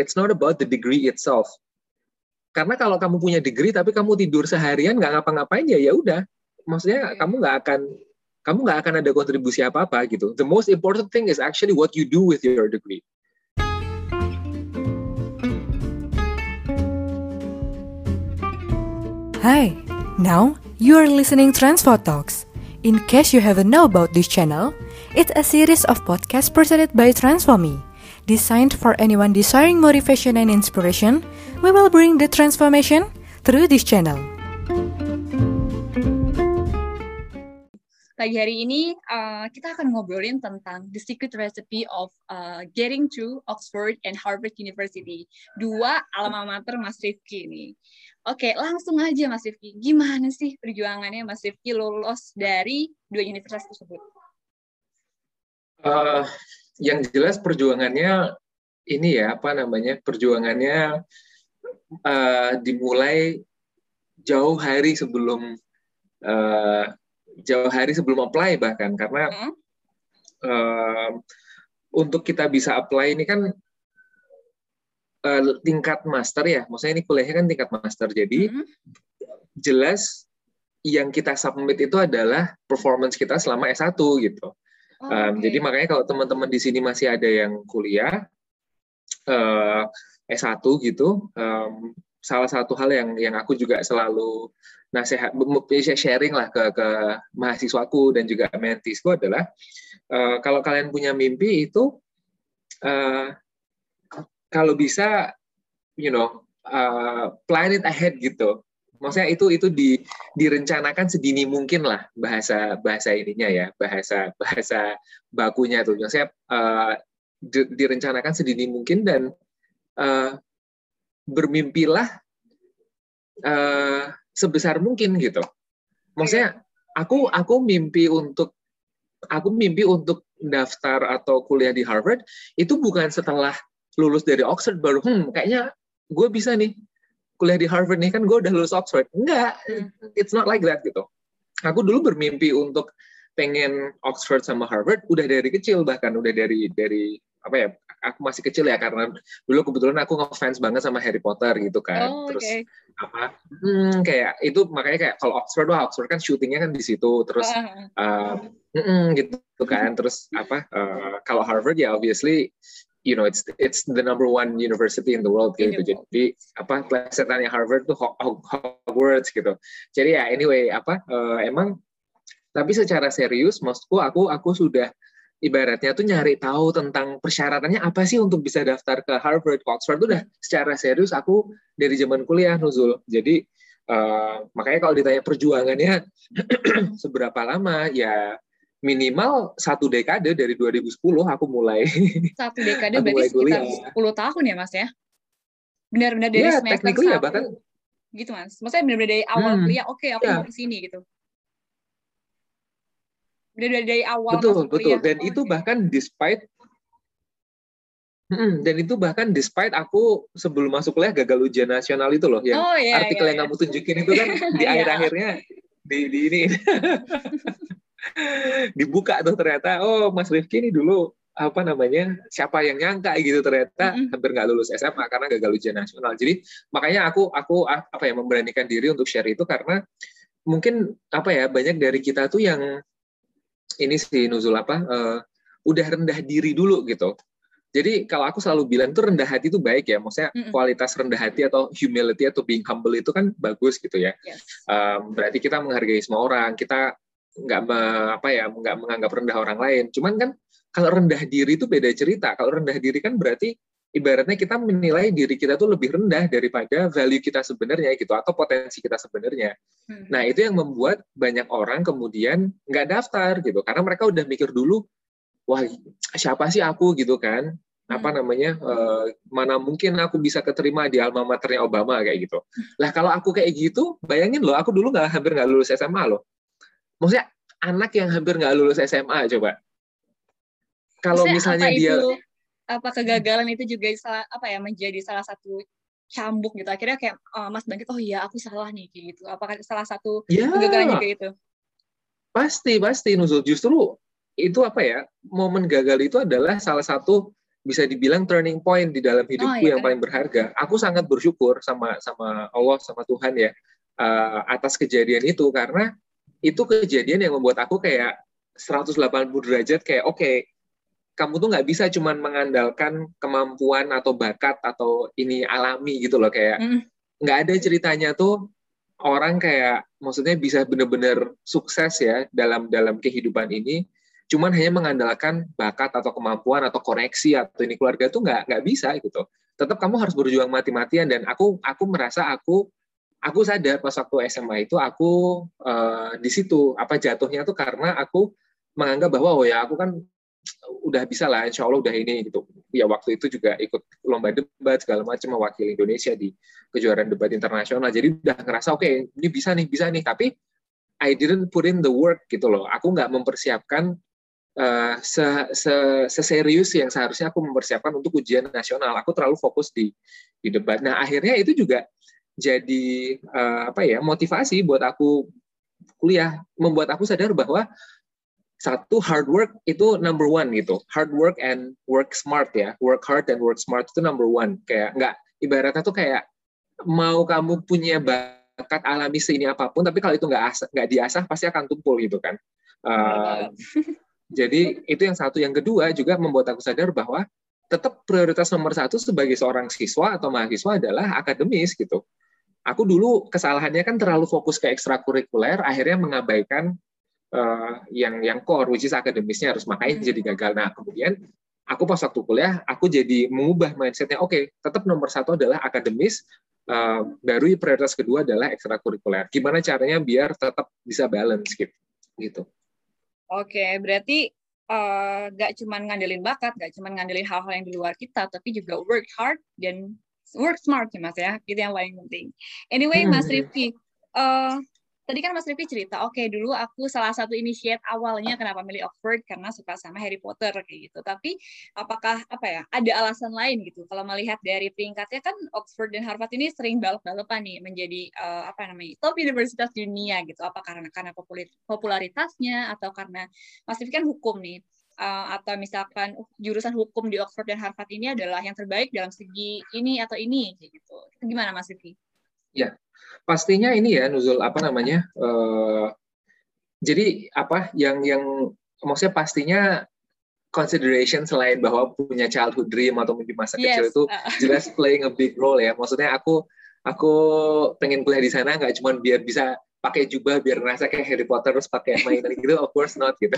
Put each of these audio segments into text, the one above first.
It's not about the degree itself. Karena kalau kamu punya degree tapi kamu tidur seharian nggak ngapa-ngapain ya ya udah. Maksudnya kamu nggak akan kamu nggak akan ada kontribusi apa-apa gitu. The most important thing is actually what you do with your degree. Hi, now you are listening Transfer Talks. In case you haven't know about this channel, it's a series of podcasts presented by Transforme. Designed for anyone desiring motivation and inspiration, we will bring the transformation through this channel. Pagi hari ini uh, kita akan ngobrolin tentang the secret recipe of uh, getting to Oxford and Harvard University. Dua alma mater Mas Rifki ini. Oke, langsung aja Mas Rifki. Gimana sih perjuangannya Mas Rifki lolos dari dua universitas tersebut? Uh, yang jelas perjuangannya ini ya apa namanya perjuangannya uh, dimulai jauh hari sebelum uh, jauh hari sebelum apply bahkan karena hmm? uh, untuk kita bisa apply ini kan uh, tingkat master ya, maksudnya ini kuliahnya kan tingkat master, jadi hmm? jelas yang kita submit itu adalah performance kita selama S1 gitu. Oh, um, okay. Jadi makanya kalau teman-teman di sini masih ada yang kuliah uh, S1 gitu, um, salah satu hal yang yang aku juga selalu nasihat sharing lah ke ke mahasiswaku dan juga mentisku adalah uh, kalau kalian punya mimpi itu uh, kalau bisa you know uh, plan it ahead gitu maksudnya itu itu di direncanakan sedini mungkin lah bahasa bahasa ininya ya bahasa bahasa bakunya tuh maksudnya uh, di, direncanakan sedini mungkin dan uh, bermimpilah uh, sebesar mungkin gitu. Maksudnya aku aku mimpi untuk aku mimpi untuk daftar atau kuliah di Harvard itu bukan setelah lulus dari Oxford baru hmm kayaknya gue bisa nih kuliah di Harvard nih kan gue udah lulus Oxford. Enggak, it's not like that gitu. Aku dulu bermimpi untuk pengen Oxford sama Harvard udah dari kecil bahkan udah dari dari apa ya aku masih kecil ya karena dulu kebetulan aku ngefans banget sama Harry Potter gitu kan. Oh, terus okay. apa? Hmm, kayak itu makanya kayak kalau Oxford wah Oxford kan syutingnya kan di situ terus uh, uh, gitu kan. Terus apa? Uh, kalau Harvard ya obviously you know it's it's the number one university in the world gitu. Jadi apa plesetannya Harvard tuh Hogwarts gitu. Jadi ya anyway apa uh, emang tapi secara serius maksudku aku aku sudah ibaratnya tuh nyari tahu tentang persyaratannya apa sih untuk bisa daftar ke Harvard, Oxford tuh udah secara serius aku dari zaman kuliah Nuzul. Jadi uh, makanya kalau ditanya perjuangannya seberapa lama ya minimal satu dekade dari 2010 aku mulai satu dekade berarti sekitar kuliah. 10 tahun ya mas ya benar-benar dari ya, semester satu ya, bahkan gitu mas maksudnya benar-benar dari awal hmm, kuliah oke okay, aku ya. mau ke sini gitu dari dari awal betul betul dan oh, itu okay. bahkan despite Hmm, dan itu bahkan despite aku sebelum masuk kuliah gagal ujian nasional itu loh yang oh, iya, artikel iya, yang iya. kamu tunjukin itu kan di iya. akhir-akhirnya di, di ini dibuka tuh ternyata oh Mas Rifki ini dulu apa namanya siapa yang nyangka gitu ternyata mm-hmm. hampir nggak lulus SMA karena gagal ujian nasional jadi makanya aku aku apa ya memberanikan diri untuk share itu karena mungkin apa ya banyak dari kita tuh yang ini si nuzul apa uh, udah rendah diri dulu gitu. Jadi kalau aku selalu bilang tuh rendah hati itu baik ya, maksudnya mm -hmm. kualitas rendah hati atau humility atau being humble itu kan bagus gitu ya. Yes. Um, berarti kita menghargai semua orang, kita nggak apa ya nggak menganggap rendah orang lain. Cuman kan kalau rendah diri itu beda cerita. Kalau rendah diri kan berarti ibaratnya kita menilai diri kita tuh lebih rendah daripada value kita sebenarnya gitu atau potensi kita sebenarnya. Hmm. Nah itu yang membuat banyak orang kemudian nggak daftar gitu karena mereka udah mikir dulu, wah siapa sih aku gitu kan? apa hmm. namanya uh, mana mungkin aku bisa keterima di alma maternya Obama kayak gitu. Lah kalau aku kayak gitu, bayangin loh, aku dulu nggak hampir nggak lulus SMA loh. Maksudnya anak yang hampir nggak lulus SMA coba. Kalau misalnya dia apa kegagalan itu juga salah apa ya menjadi salah satu cambuk gitu? Akhirnya kayak oh, Mas Bangkit oh iya aku salah nih kayak gitu. Apakah salah satu ya, kegagalan juga itu? Pasti pasti Nuzul. Justru itu apa ya momen gagal itu adalah salah satu bisa dibilang turning point di dalam hidupku oh, iya, yang paling berharga. Aku sangat bersyukur sama sama Allah sama Tuhan ya uh, atas kejadian itu. Karena itu kejadian yang membuat aku kayak 180 derajat kayak oke okay, kamu tuh nggak bisa cuman mengandalkan kemampuan atau bakat atau ini alami gitu loh kayak nggak mm. ada ceritanya tuh orang kayak maksudnya bisa benar-benar sukses ya dalam dalam kehidupan ini cuman hanya mengandalkan bakat atau kemampuan atau koneksi atau ini keluarga itu nggak nggak bisa gitu tetap kamu harus berjuang mati-matian dan aku aku merasa aku aku sadar pas waktu SMA itu aku uh, di situ apa jatuhnya tuh karena aku menganggap bahwa oh ya aku kan udah bisa lah insya Allah udah ini gitu. Ya waktu itu juga ikut lomba debat segala macam mewakili Indonesia di kejuaraan debat internasional. Jadi udah ngerasa oke okay, ini bisa nih bisa nih. Tapi I didn't put in the work gitu loh. Aku nggak mempersiapkan uh, se, se, seserius yang seharusnya aku mempersiapkan untuk ujian nasional. Aku terlalu fokus di di debat. Nah akhirnya itu juga jadi uh, apa ya motivasi buat aku kuliah. Membuat aku sadar bahwa satu hard work itu number one gitu. Hard work and work smart ya. Work hard and work smart itu number one. Kayak nggak ibaratnya tuh kayak mau kamu punya bakat alami seini apa pun tapi kalau itu nggak nggak diasah pasti akan tumpul gitu kan. Uh, jadi itu yang satu. Yang kedua juga membuat aku sadar bahwa tetap prioritas nomor satu sebagai seorang siswa atau mahasiswa adalah akademis gitu aku dulu kesalahannya kan terlalu fokus ke ekstrakurikuler akhirnya mengabaikan uh, yang yang core which is akademisnya harus makanya hmm. jadi gagal. Nah kemudian aku pas waktu kuliah aku jadi mengubah mindsetnya. Oke okay, tetap nomor satu adalah akademis uh, baru prioritas kedua adalah ekstrakurikuler. Gimana caranya biar tetap bisa balance gitu gitu. Oke okay, berarti uh, gak cuma ngandelin bakat gak cuma ngandelin hal-hal yang di luar kita tapi juga work hard dan work smart ya mas ya itu yang paling penting anyway mas hmm. Rifki uh, tadi kan Mas Rifki cerita, oke okay, dulu aku salah satu initiate awalnya kenapa milih Oxford karena suka sama Harry Potter kayak gitu. Tapi apakah apa ya ada alasan lain gitu? Kalau melihat dari peringkatnya kan Oxford dan Harvard ini sering balap-balapan nih menjadi uh, apa namanya top universitas dunia gitu. Apa karena karena popularitasnya atau karena Mas Rifki kan hukum nih? Uh, atau misalkan uh, jurusan hukum di Oxford dan Harvard ini adalah yang terbaik dalam segi ini atau ini gitu. Gimana Mas Rifki? Ya, pastinya ini ya Nuzul apa namanya? Uh, jadi apa yang yang maksudnya pastinya consideration selain bahwa punya childhood dream atau mimpi masa yes. kecil itu uh. jelas playing a big role ya. Maksudnya aku aku pengen kuliah di sana nggak cuma biar bisa pakai jubah biar ngerasa kayak Harry Potter terus pakai mainan gitu of course not gitu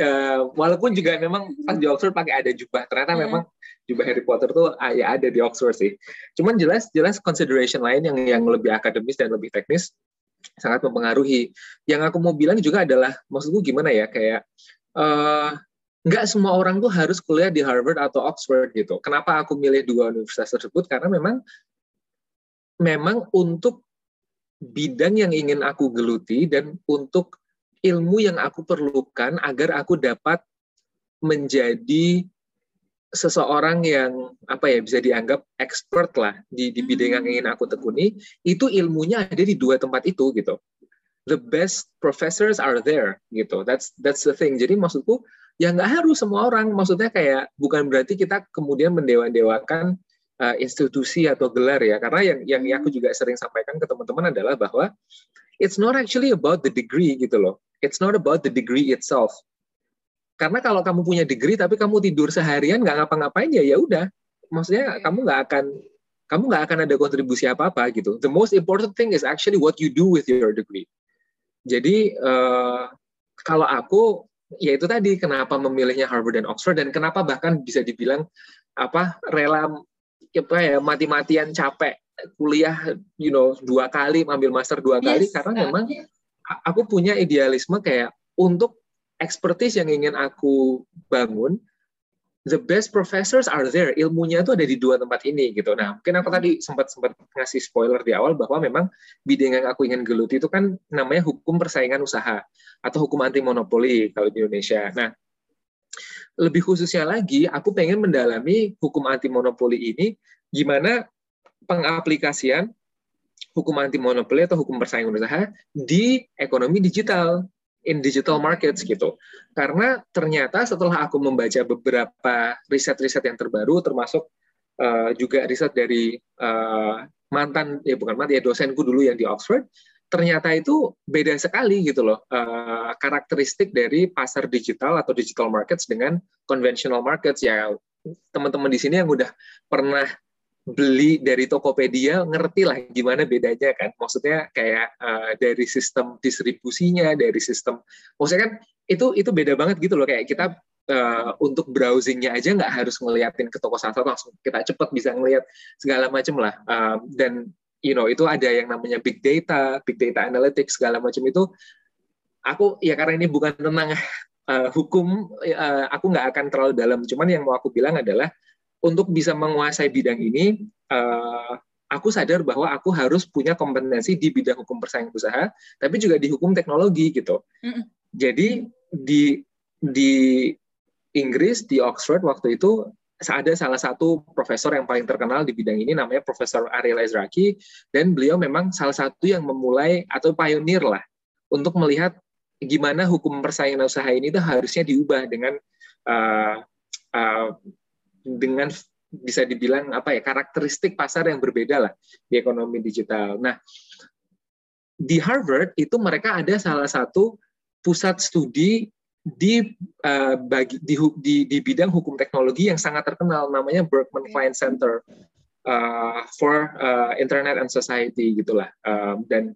ya, walaupun juga memang pas di Oxford pakai ada jubah ternyata hmm. memang jubah Harry Potter tuh ah, ya ada di Oxford sih cuman jelas jelas consideration lain yang yang lebih akademis dan lebih teknis sangat mempengaruhi yang aku mau bilang juga adalah maksudku gimana ya kayak uh, nggak semua orang tuh harus kuliah di Harvard atau Oxford gitu. Kenapa aku milih dua universitas tersebut? Karena memang memang untuk bidang yang ingin aku geluti dan untuk ilmu yang aku perlukan agar aku dapat menjadi seseorang yang apa ya bisa dianggap expert lah di, di bidang yang ingin aku tekuni itu ilmunya ada di dua tempat itu gitu. The best professors are there gitu. That's that's the thing. Jadi maksudku ya nggak harus semua orang. Maksudnya kayak bukan berarti kita kemudian mendewa-dewakan uh, institusi atau gelar ya. Karena yang yang aku juga sering sampaikan ke teman-teman adalah bahwa it's not actually about the degree gitu loh. It's not about the degree itself. Karena kalau kamu punya degree tapi kamu tidur seharian nggak ngapa-ngapain ya ya udah. Maksudnya kamu nggak akan kamu nggak akan ada kontribusi apa apa gitu. The most important thing is actually what you do with your degree. Jadi uh, kalau aku ya itu tadi kenapa memilihnya Harvard dan Oxford dan kenapa bahkan bisa dibilang apa rela apa ya mati-matian capek kuliah you know dua kali ambil master dua kali yes. karena memang aku punya idealisme kayak untuk expertise yang ingin aku bangun the best professors are there. Ilmunya itu ada di dua tempat ini gitu. Nah mungkin aku tadi sempat sempat ngasih spoiler di awal bahwa memang bidang yang aku ingin geluti itu kan namanya hukum persaingan usaha atau hukum anti monopoli kalau di Indonesia. Nah lebih khususnya lagi, aku pengen mendalami hukum anti monopoli ini, gimana pengaplikasian hukum anti monopoli atau hukum persaingan usaha di ekonomi digital. in digital markets gitu. Karena ternyata setelah aku membaca beberapa riset-riset yang terbaru, termasuk uh, juga riset dari uh, mantan ya bukan mantan ya dosenku dulu yang di Oxford, ternyata itu beda sekali gitu loh uh, karakteristik dari pasar digital atau digital markets dengan conventional markets. Ya teman-teman di sini yang udah pernah beli dari Tokopedia ngerti lah gimana bedanya kan. Maksudnya kayak uh, dari sistem distribusinya dari sistem maksudnya kan itu itu beda banget gitu loh. Kayak kita uh, untuk browsingnya aja nggak harus ngeliatin ke toko satu langsung. Kita cepet bisa ngeliat segala macam lah uh, dan you know itu ada yang namanya big data big data analytics segala macam itu aku ya karena ini bukan tentang uh, hukum uh, aku nggak akan terlalu dalam cuman yang mau aku bilang adalah untuk bisa menguasai bidang ini, uh, aku sadar bahwa aku harus punya kompetensi di bidang hukum persaingan usaha, tapi juga di hukum teknologi gitu. Mm -mm. Jadi di di Inggris di Oxford waktu itu ada salah satu profesor yang paling terkenal di bidang ini namanya Profesor Ariel Ezraki dan beliau memang salah satu yang memulai atau pionir lah untuk melihat gimana hukum persaingan usaha ini itu harusnya diubah dengan uh, uh, dengan bisa dibilang apa ya karakteristik pasar yang berbeda lah di ekonomi digital. Nah, di Harvard itu mereka ada salah satu pusat studi di uh, bagi di, di di bidang hukum teknologi yang sangat terkenal namanya Berkman Klein Center uh, for uh, Internet and Society gitulah. Um, dan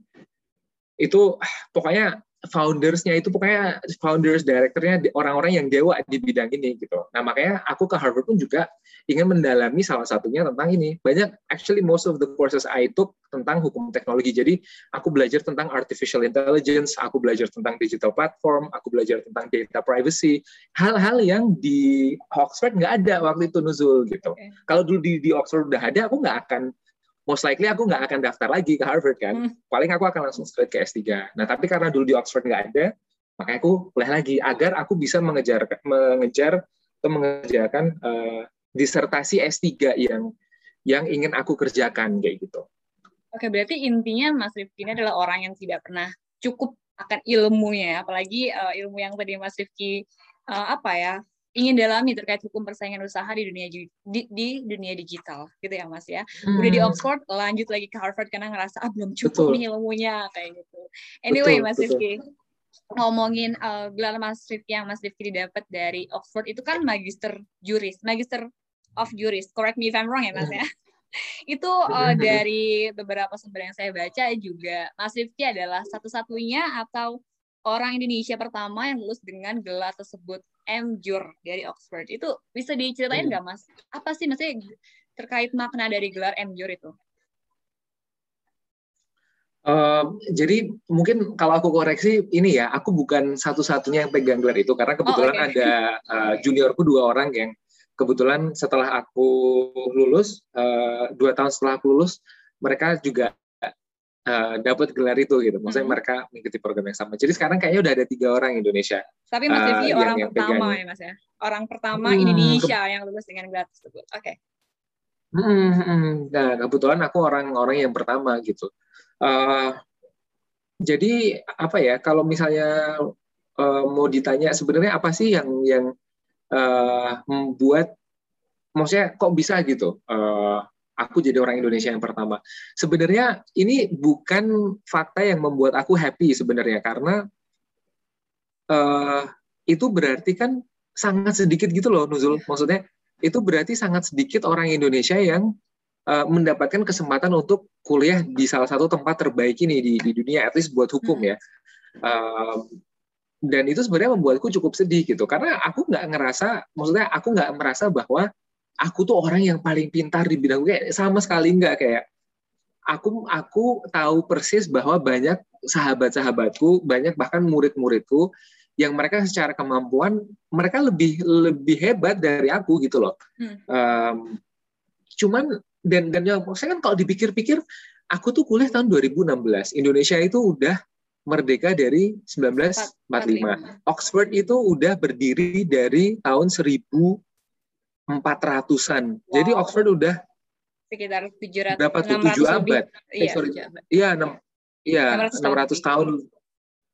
itu pokoknya foundersnya itu pokoknya founders directornya orang-orang yang dewa di bidang ini gitu. Nah makanya aku ke Harvard pun juga ingin mendalami salah satunya tentang ini. Banyak actually most of the courses I took tentang hukum teknologi. Jadi aku belajar tentang artificial intelligence, aku belajar tentang digital platform, aku belajar tentang data privacy, hal-hal yang di Oxford nggak ada waktu itu nuzul gitu. Okay. Kalau dulu di, di Oxford udah ada, aku nggak akan most likely aku nggak akan daftar lagi ke Harvard kan. Hmm. Paling aku akan langsung straight ke S3. Nah, tapi karena dulu di Oxford nggak ada, makanya aku kuliah lagi agar aku bisa mengejar mengejar atau mengerjakan uh, disertasi S3 yang yang ingin aku kerjakan kayak gitu. Oke, berarti intinya Mas Rifki ini adalah orang yang tidak pernah cukup akan ilmunya, apalagi uh, ilmu yang tadi Mas Rifki uh, apa ya ingin dalami terkait hukum persaingan usaha di dunia di, di dunia digital gitu ya Mas ya. Hmm. Udah di Oxford lanjut lagi ke Harvard karena ngerasa ah belum cukup betul. nih ilmunya kayak gitu. Anyway betul, Mas Rifki ngomongin uh, gelar Mas Rifki yang Mas Rifki didapat dari Oxford itu kan magister juris, magister of juris. Correct me if I'm wrong ya Mas ya. itu uh, dari beberapa sumber yang saya baca juga Mas Rifki adalah satu-satunya atau orang Indonesia pertama yang lulus dengan gelar tersebut MJUR dari Oxford. Itu bisa diceritain hmm. nggak, Mas? Apa sih maksudnya terkait makna dari gelar MJUR itu? Uh, jadi mungkin kalau aku koreksi ini ya, aku bukan satu-satunya yang pegang gelar itu karena kebetulan oh, okay. ada uh, juniorku dua orang yang kebetulan setelah aku lulus uh, dua tahun setelah aku lulus mereka juga uh, dapat gelar itu gitu. Maksudnya hmm. mereka mengikuti program yang sama. Jadi sekarang kayaknya udah ada tiga orang Indonesia. Tapi Mas Devi uh, orang yang pertama pegang. ya Mas ya. Orang pertama hmm, Indonesia yang lulus dengan gelar tersebut. Oke. Okay. Hmm, hmm, hmm, nah kebetulan aku orang-orang yang pertama gitu. Uh, jadi apa ya? Kalau misalnya uh, mau ditanya sebenarnya apa sih yang yang uh, membuat maksudnya kok bisa gitu uh, aku jadi orang Indonesia yang pertama. Sebenarnya ini bukan fakta yang membuat aku happy sebenarnya karena uh, itu berarti kan sangat sedikit gitu loh Nuzul. Maksudnya itu berarti sangat sedikit orang Indonesia yang uh, mendapatkan kesempatan untuk kuliah di salah satu tempat terbaik ini di, di dunia, at least buat hukum hmm. ya. Uh, dan itu sebenarnya membuatku cukup sedih gitu karena aku nggak ngerasa, maksudnya aku nggak merasa bahwa aku tuh orang yang paling pintar di bidang kayak sama sekali enggak kayak aku aku tahu persis bahwa banyak sahabat-sahabatku, banyak bahkan murid-muridku yang mereka secara kemampuan mereka lebih lebih hebat dari aku gitu loh. Hmm. Um, cuman dan dan yang saya kan kalau dipikir-pikir aku tuh kuliah tahun 2016. Indonesia itu udah merdeka dari 1945. Oxford itu udah berdiri dari tahun 1000 empat ratusan. Wow. Jadi Oxford udah sekitar tujuh ratus berapa tuh tujuh abad? Eh, iya, sorry. Iya enam iya enam ratus tahun.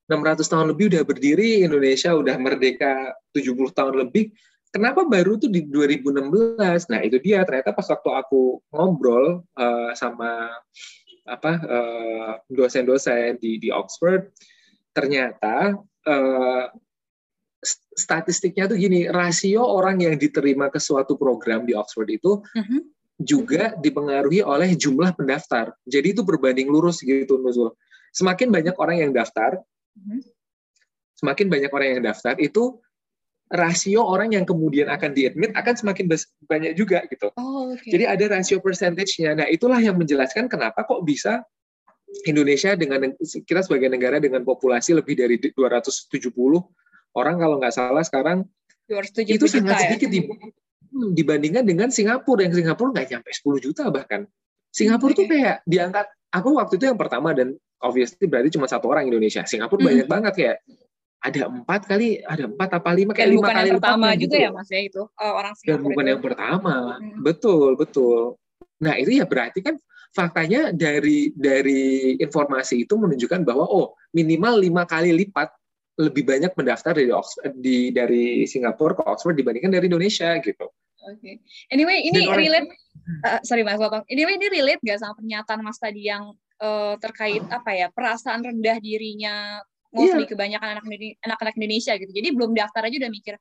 600 tahun lebih udah berdiri, Indonesia udah merdeka 70 tahun lebih. Kenapa baru tuh di 2016? Nah itu dia ternyata pas waktu aku ngobrol uh, sama apa uh, dosen-dosen di di Oxford, ternyata uh, statistiknya tuh gini, rasio orang yang diterima ke suatu program di Oxford itu uh-huh. juga dipengaruhi oleh jumlah pendaftar. Jadi itu berbanding lurus gitu, Nuzul. Semakin banyak orang yang daftar, uh-huh. semakin banyak orang yang daftar, itu rasio orang yang kemudian akan diadmit akan semakin banyak juga gitu. Oh, okay. Jadi ada rasio percentage-nya. Nah, itulah yang menjelaskan kenapa kok bisa Indonesia dengan kita sebagai negara dengan populasi lebih dari 270 orang kalau nggak salah sekarang itu sangat sedikit ya? dibandingkan dengan Singapura yang Singapura nggak nyampe 10 juta bahkan Singapura okay. tuh kayak diangkat aku waktu itu yang pertama dan obviously berarti cuma satu orang Indonesia Singapura hmm. banyak banget kayak ada empat kali ada empat apa lima kayak lima kali yang pertama juga gitu. ya mas ya itu uh, orang Singapura dan bukan itu. yang pertama hmm. betul betul nah itu ya berarti kan faktanya dari dari informasi itu menunjukkan bahwa oh minimal lima kali lipat lebih banyak mendaftar dari Oxford, di dari Singapura ke Oxford dibandingkan dari Indonesia gitu. Oke. Okay. Anyway, ini orang, relate uh, sorry Mas Bapak. Anyway, ini relate gak sama pernyataan Mas tadi yang uh, terkait apa ya, perasaan rendah dirinya mostly yeah. kebanyakan anak anak-anak Indonesia gitu. Jadi belum daftar aja udah mikir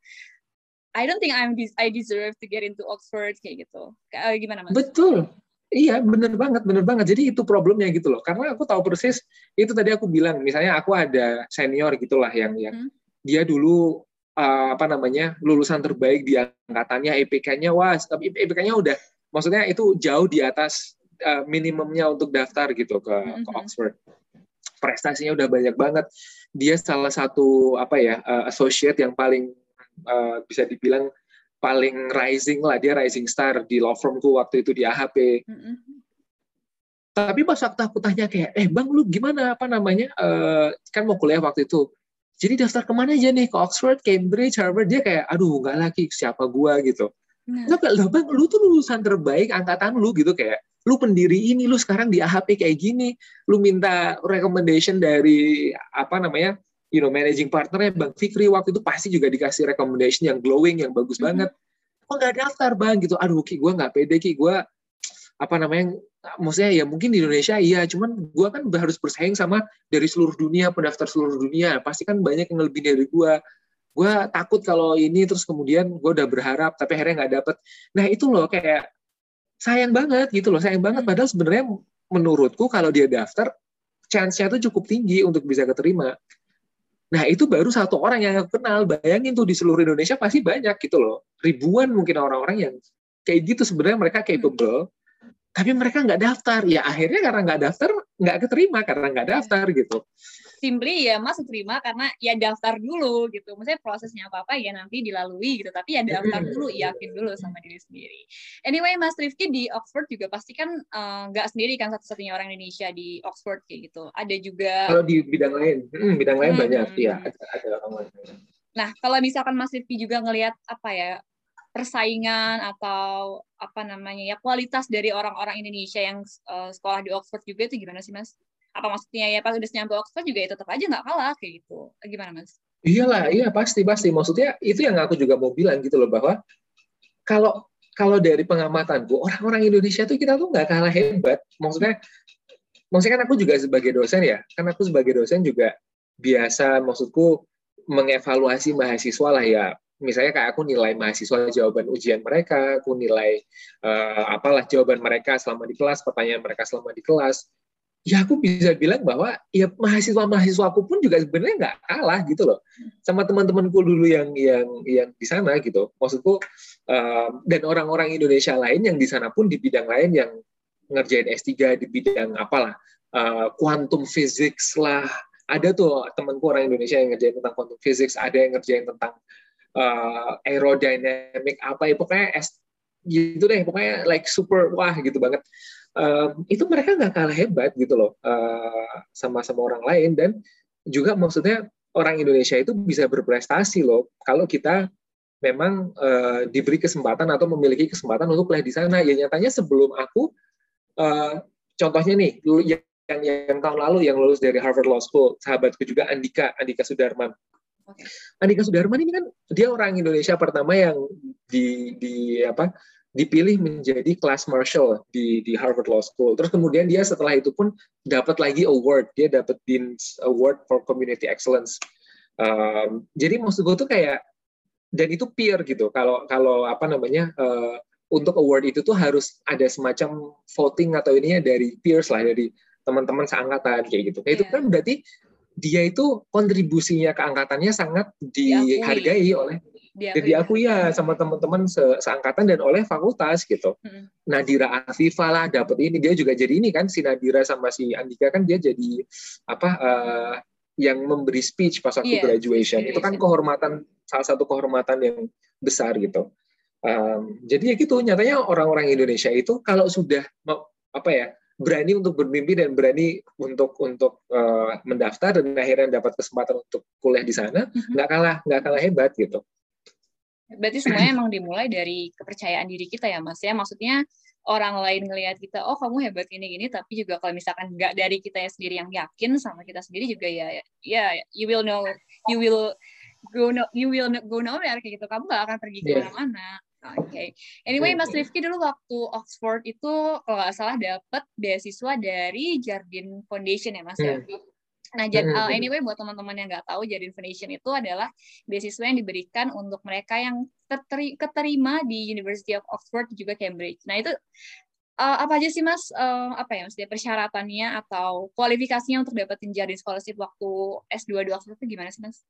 I don't think I'm I deserve to get into Oxford kayak gitu. Kayak gimana Mas? Betul. Iya, bener banget, bener banget. Jadi itu problemnya gitu loh. Karena aku tahu persis, itu tadi aku bilang, misalnya aku ada senior gitulah yang yang hmm. dia dulu uh, apa namanya lulusan terbaik di angkatannya, EPK-nya wah, tapi EPK-nya udah, maksudnya itu jauh di atas uh, minimumnya untuk daftar gitu ke, hmm. ke Oxford. Prestasinya udah banyak banget. Dia salah satu apa ya uh, associate yang paling uh, bisa dibilang paling rising lah dia rising star di law firmku waktu itu di AHP. Mm-hmm. Tapi pas waktu aku tanya kayak, eh bang lu gimana apa namanya uh, kan mau kuliah waktu itu. Jadi daftar ke mana aja nih ke Oxford, Cambridge, Harvard dia kayak, aduh nggak lagi siapa gua gitu. Nah. Lo bang, lu tuh lulusan terbaik angkatan lu gitu kayak, lu pendiri ini, lu sekarang di AHP kayak gini, lu minta recommendation dari apa namanya you know managing partnernya Bang Fikri waktu itu pasti juga dikasih recommendation yang glowing yang bagus mm-hmm. banget. Kok nggak daftar bang? Gitu. Aduh ki gue nggak pede ki. Gue apa namanya maksudnya ya mungkin di Indonesia iya cuman gue kan harus bersaing sama dari seluruh dunia pendaftar seluruh dunia. Pasti kan banyak yang lebih dari gue gue takut kalau ini terus kemudian gue udah berharap tapi akhirnya nggak dapet. Nah itu loh kayak sayang banget gitu loh sayang banget. Mm. padahal sebenarnya menurutku kalau dia daftar chance-nya tuh cukup tinggi untuk bisa keterima Nah itu baru satu orang yang aku kenal. Bayangin tuh di seluruh Indonesia pasti banyak gitu loh. Ribuan mungkin orang-orang yang kayak gitu sebenarnya mereka capable. Tapi mereka nggak daftar. Ya akhirnya karena nggak daftar, nggak keterima karena nggak daftar gitu simply ya Mas terima karena ya daftar dulu gitu. Maksudnya prosesnya apa-apa ya nanti dilalui gitu. Tapi ya daftar dulu, yakin dulu sama diri sendiri. Anyway, Mas Rifki di Oxford juga pasti kan eh, nggak uh, sendiri kan satu-satunya orang Indonesia di Oxford kayak gitu. Ada juga Kalau di bidang lain, hmm, bidang lain hmm. banyak ya ada, ada orang lain. Nah, kalau misalkan Mas Rifki juga ngelihat apa ya persaingan atau apa namanya ya kualitas dari orang-orang Indonesia yang uh, sekolah di Oxford juga itu gimana sih Mas? Apa maksudnya ya pas udah nyampe Oxford juga ya tetap aja nggak kalah kayak gitu. Gimana mas? Iyalah iya pasti pasti. Maksudnya itu yang aku juga mau bilang gitu loh bahwa kalau kalau dari pengamatanku orang-orang Indonesia tuh kita tuh nggak kalah hebat. Maksudnya maksudnya kan aku juga sebagai dosen ya kan aku sebagai dosen juga biasa maksudku mengevaluasi mahasiswa lah ya. Misalnya kayak aku nilai mahasiswa jawaban ujian mereka, aku nilai uh, apalah jawaban mereka selama di kelas, pertanyaan mereka selama di kelas, ya aku bisa bilang bahwa ya mahasiswa aku pun juga sebenarnya nggak kalah gitu loh. Sama teman-temanku dulu yang yang yang di sana gitu. Maksudku uh, dan orang-orang Indonesia lain yang di sana pun di bidang lain yang ngerjain S3 di bidang apalah uh, quantum physics lah. Ada tuh temanku orang Indonesia yang ngerjain tentang quantum physics ada yang ngerjain tentang uh, aerodynamic apa ya pokoknya S gitu deh. Pokoknya like super wah gitu banget um, itu mereka nggak kalah hebat gitu loh uh, sama sama orang lain. Dan juga maksudnya orang Indonesia itu bisa berprestasi loh kalau kita memang uh, diberi kesempatan atau memiliki kesempatan untuk kuliah di sana. Ya nyatanya sebelum aku uh, contohnya nih yang yang tahun lalu yang lulus dari Harvard Law School, sahabatku juga Andika, Andika Sudarman. Andika Sudarman ini kan dia orang Indonesia pertama yang di di apa dipilih menjadi class marshal di di Harvard Law School. Terus kemudian dia setelah itu pun dapat lagi award, dia dapat Dean's Award for Community Excellence. Um, jadi maksud gue tuh kayak dan itu peer gitu. Kalau kalau apa namanya uh, untuk award itu tuh harus ada semacam voting atau ininya dari peers lah dari teman-teman seangkatan kayak gitu. Kayak yeah. itu iya. kan berarti dia itu kontribusinya ke angkatannya sangat dihargai oleh diakui, diakui ya sama teman-teman se seangkatan dan oleh fakultas gitu. Hmm. Nadira Afifah lah dapat ini dia juga jadi ini kan si Nadira sama si Andika kan dia jadi apa uh, yang memberi speech pas waktu yeah, graduation. Itu kan kehormatan salah satu kehormatan yang besar gitu. Um, jadi ya gitu nyatanya orang-orang Indonesia itu kalau sudah apa ya berani untuk bermimpi dan berani untuk untuk uh, mendaftar dan akhirnya dapat kesempatan untuk kuliah di sana nggak kalah nggak kalah hebat gitu Berarti semuanya emang dimulai dari kepercayaan diri kita ya Mas ya. Maksudnya orang lain ngelihat kita, oh kamu hebat ini gini, tapi juga kalau misalkan nggak dari kita ya sendiri yang yakin sama kita sendiri juga ya, ya you will know, you will go no, you will go nowhere kayak gitu. Kamu nggak akan pergi ke mana-mana. Oke. Okay. Anyway, Mas Rifki dulu waktu Oxford itu kalau nggak salah dapat beasiswa dari Jardine Foundation ya Mas ya. Hmm. Nah, jadi uh, anyway buat teman-teman yang nggak tahu, Jardine Foundation itu adalah beasiswa yang diberikan untuk mereka yang keterima di University of Oxford juga Cambridge. Nah, itu uh, apa aja sih Mas uh, apa ya maksudnya persyaratannya atau kualifikasinya untuk dapetin Jardine Scholarship waktu S2 di Oxford itu gimana sih Mas?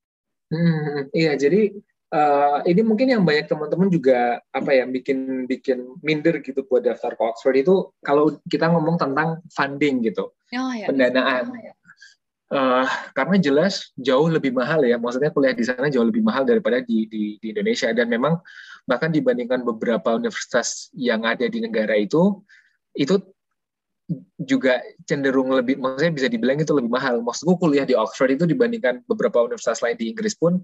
Hmm, iya, jadi uh, ini mungkin yang banyak teman-teman juga apa ya bikin bikin minder gitu buat daftar ke Oxford itu kalau kita ngomong tentang funding gitu, oh, ya. pendanaan. Oh, ya Uh, karena jelas jauh lebih mahal ya, maksudnya kuliah di sana jauh lebih mahal daripada di, di, di Indonesia dan memang bahkan dibandingkan beberapa universitas yang ada di negara itu, itu juga cenderung lebih, maksudnya bisa dibilang itu lebih mahal. Maksudku kuliah di Oxford itu dibandingkan beberapa universitas lain di Inggris pun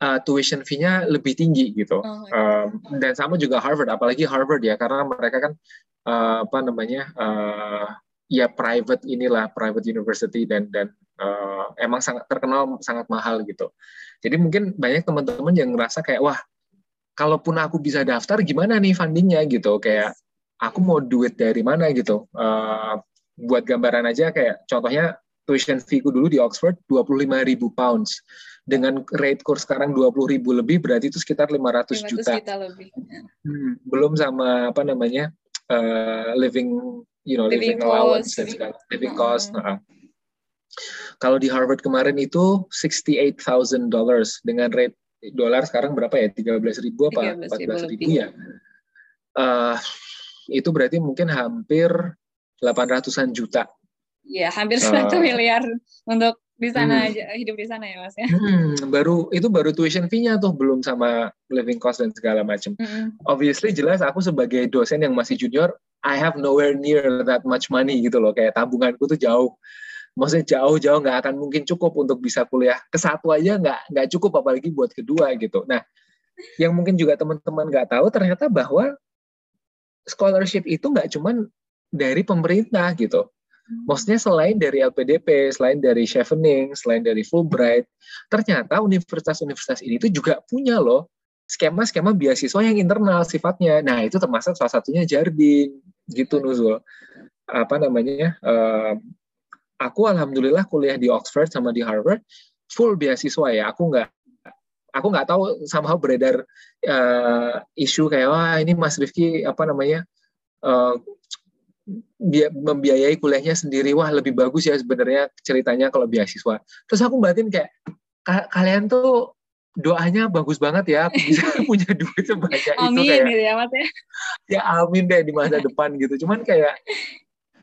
uh, tuition fee-nya lebih tinggi gitu. Oh, um, dan sama juga Harvard, apalagi Harvard ya, karena mereka kan uh, apa namanya uh, ya private inilah private university dan dan uh, emang sangat terkenal sangat mahal gitu. Jadi mungkin banyak teman-teman yang ngerasa kayak wah kalaupun aku bisa daftar gimana nih fundingnya gitu kayak aku mau duit dari mana gitu. Uh, buat gambaran aja kayak contohnya tuition fee ku dulu di Oxford 25 ribu pounds dengan rate course sekarang 20 ribu lebih berarti itu sekitar 500, 500 juta. juta lebih. Hmm, belum sama apa namanya uh, living you know living, living allowance dan segala living cost. Nah, kalau di Harvard kemarin itu $68,000 dollars dengan rate dolar sekarang berapa ya? 13 ribu apa 14 ribu ya? Uh, itu berarti mungkin hampir 800-an juta. Ya, hampir satu uh, miliar untuk di sana hmm. aja hidup di sana ya mas ya. Hmm, baru itu baru tuition fee-nya tuh belum sama living cost dan segala macam. Hmm. Obviously jelas aku sebagai dosen yang masih junior, I have nowhere near that much money gitu loh. Kayak tabunganku tuh jauh maksudnya jauh-jauh nggak akan mungkin cukup untuk bisa kuliah ke satu aja nggak nggak cukup apalagi buat kedua gitu. Nah, yang mungkin juga teman-teman nggak tahu ternyata bahwa scholarship itu nggak cuman dari pemerintah gitu. Hmm. Maksudnya selain dari LPDP, selain dari Chevening, selain dari Fulbright, ternyata universitas-universitas ini tuh juga punya loh skema-skema beasiswa yang internal sifatnya. Nah itu termasuk salah satunya Jardin gitu Nuzul. Apa namanya? Uh, aku alhamdulillah kuliah di Oxford sama di Harvard full beasiswa ya. Aku nggak aku nggak tahu somehow beredar uh, isu kayak wah ini Mas Rifki apa namanya uh, membiayai kuliahnya sendiri wah lebih bagus ya sebenarnya ceritanya kalau beasiswa. Terus aku batin kayak kalian tuh doanya bagus banget ya aku bisa punya duit sebanyak amin, itu kayak gitu ya mas ya ya amin deh di masa depan gitu cuman kayak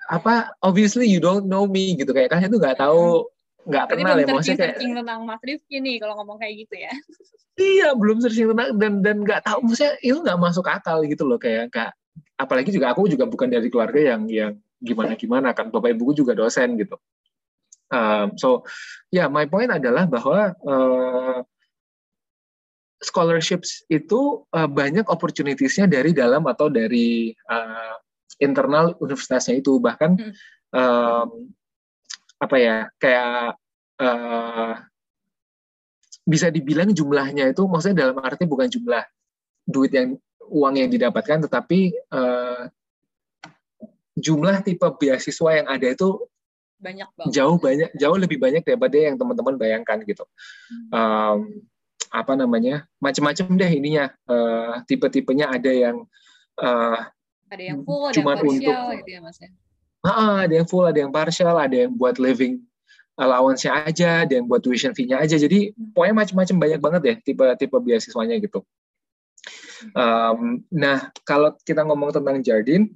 apa obviously you don't know me gitu. Kayak kalian tuh nggak tahu nggak kenal ya. Maksudnya kayak tentang Mas Rifki nih kalau ngomong kayak gitu ya. Iya belum searching tentang dan dan nggak tahu. Maksudnya itu nggak masuk akal gitu loh. Kayak kak apalagi juga aku juga bukan dari keluarga yang yang gimana gimana kan. Bapak ibuku juga dosen gitu. Um, so ya yeah, my point adalah bahwa uh, scholarships itu uh, banyak opportunitiesnya dari dalam atau dari uh, internal universitasnya itu bahkan hmm. um, apa ya kayak uh, bisa dibilang jumlahnya itu maksudnya dalam arti bukan jumlah duit yang uang yang didapatkan tetapi uh, jumlah tipe beasiswa yang ada itu banyak banget. jauh banyak jauh lebih banyak daripada yang teman-teman bayangkan gitu um, apa namanya macam-macam deh ininya uh, tipe-tipenya ada yang uh, ada yang full ada yang untuk gitu ya mas ya? Uh, ada yang full ada yang partial ada yang buat living allowance-nya aja ada yang buat tuition fee-nya aja. Jadi hmm. pokoknya macam-macam banyak banget deh tipe-tipe beasiswanya gitu. Um, nah kalau kita ngomong tentang Jardin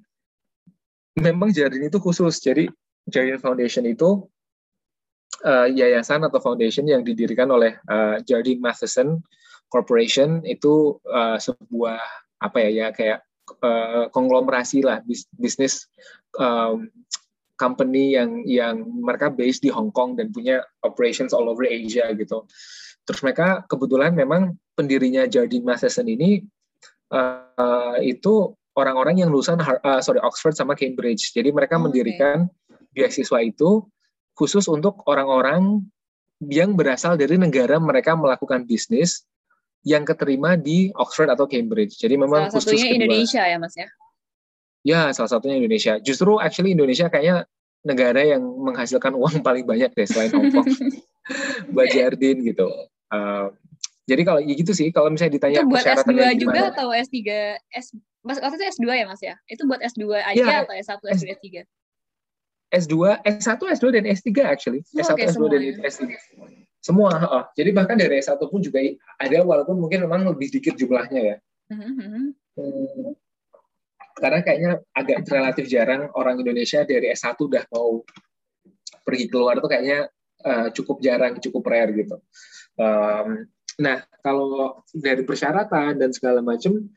memang Jardin itu khusus. Jadi Jardin Foundation itu uh, yayasan atau foundation yang didirikan oleh uh, Jardine Matheson Corporation itu uh, sebuah apa ya ya kayak uh, konglomerasi lah bis, bisnis um, company yang yang mereka based di Hong Kong dan punya operations all over Asia gitu. Terus mereka kebetulan memang pendirinya Jardine Matheson ini uh, itu orang-orang yang lulusan uh, sorry Oxford sama Cambridge. Jadi mereka oh, mendirikan okay. beasiswa itu khusus untuk orang-orang yang berasal dari negara mereka melakukan bisnis yang keterima di Oxford atau Cambridge. Jadi memang salah khusus satunya kedua. Indonesia ya Mas ya. Ya, salah satunya Indonesia. Justru actually Indonesia kayaknya negara yang menghasilkan uang paling banyak deh selain Hong Kong. Mbak Jardin gitu. Uh, jadi kalau ya gitu sih, kalau misalnya ditanya itu buat S2 juga atau S3 S Mas waktu itu S2 ya Mas ya? Itu buat S2 aja ya, atau S1, S2, S3? S2, S1, S2 dan S3 actually. Oh, S1, okay, S2 dan ya. S3. Semua. Oh. Jadi bahkan dari S1 pun juga ada walaupun mungkin memang lebih sedikit jumlahnya ya. Hmm. Karena kayaknya agak relatif jarang orang Indonesia dari S1 udah mau pergi keluar itu kayaknya uh, cukup jarang, cukup rare gitu. Um, nah, kalau dari persyaratan dan segala macam,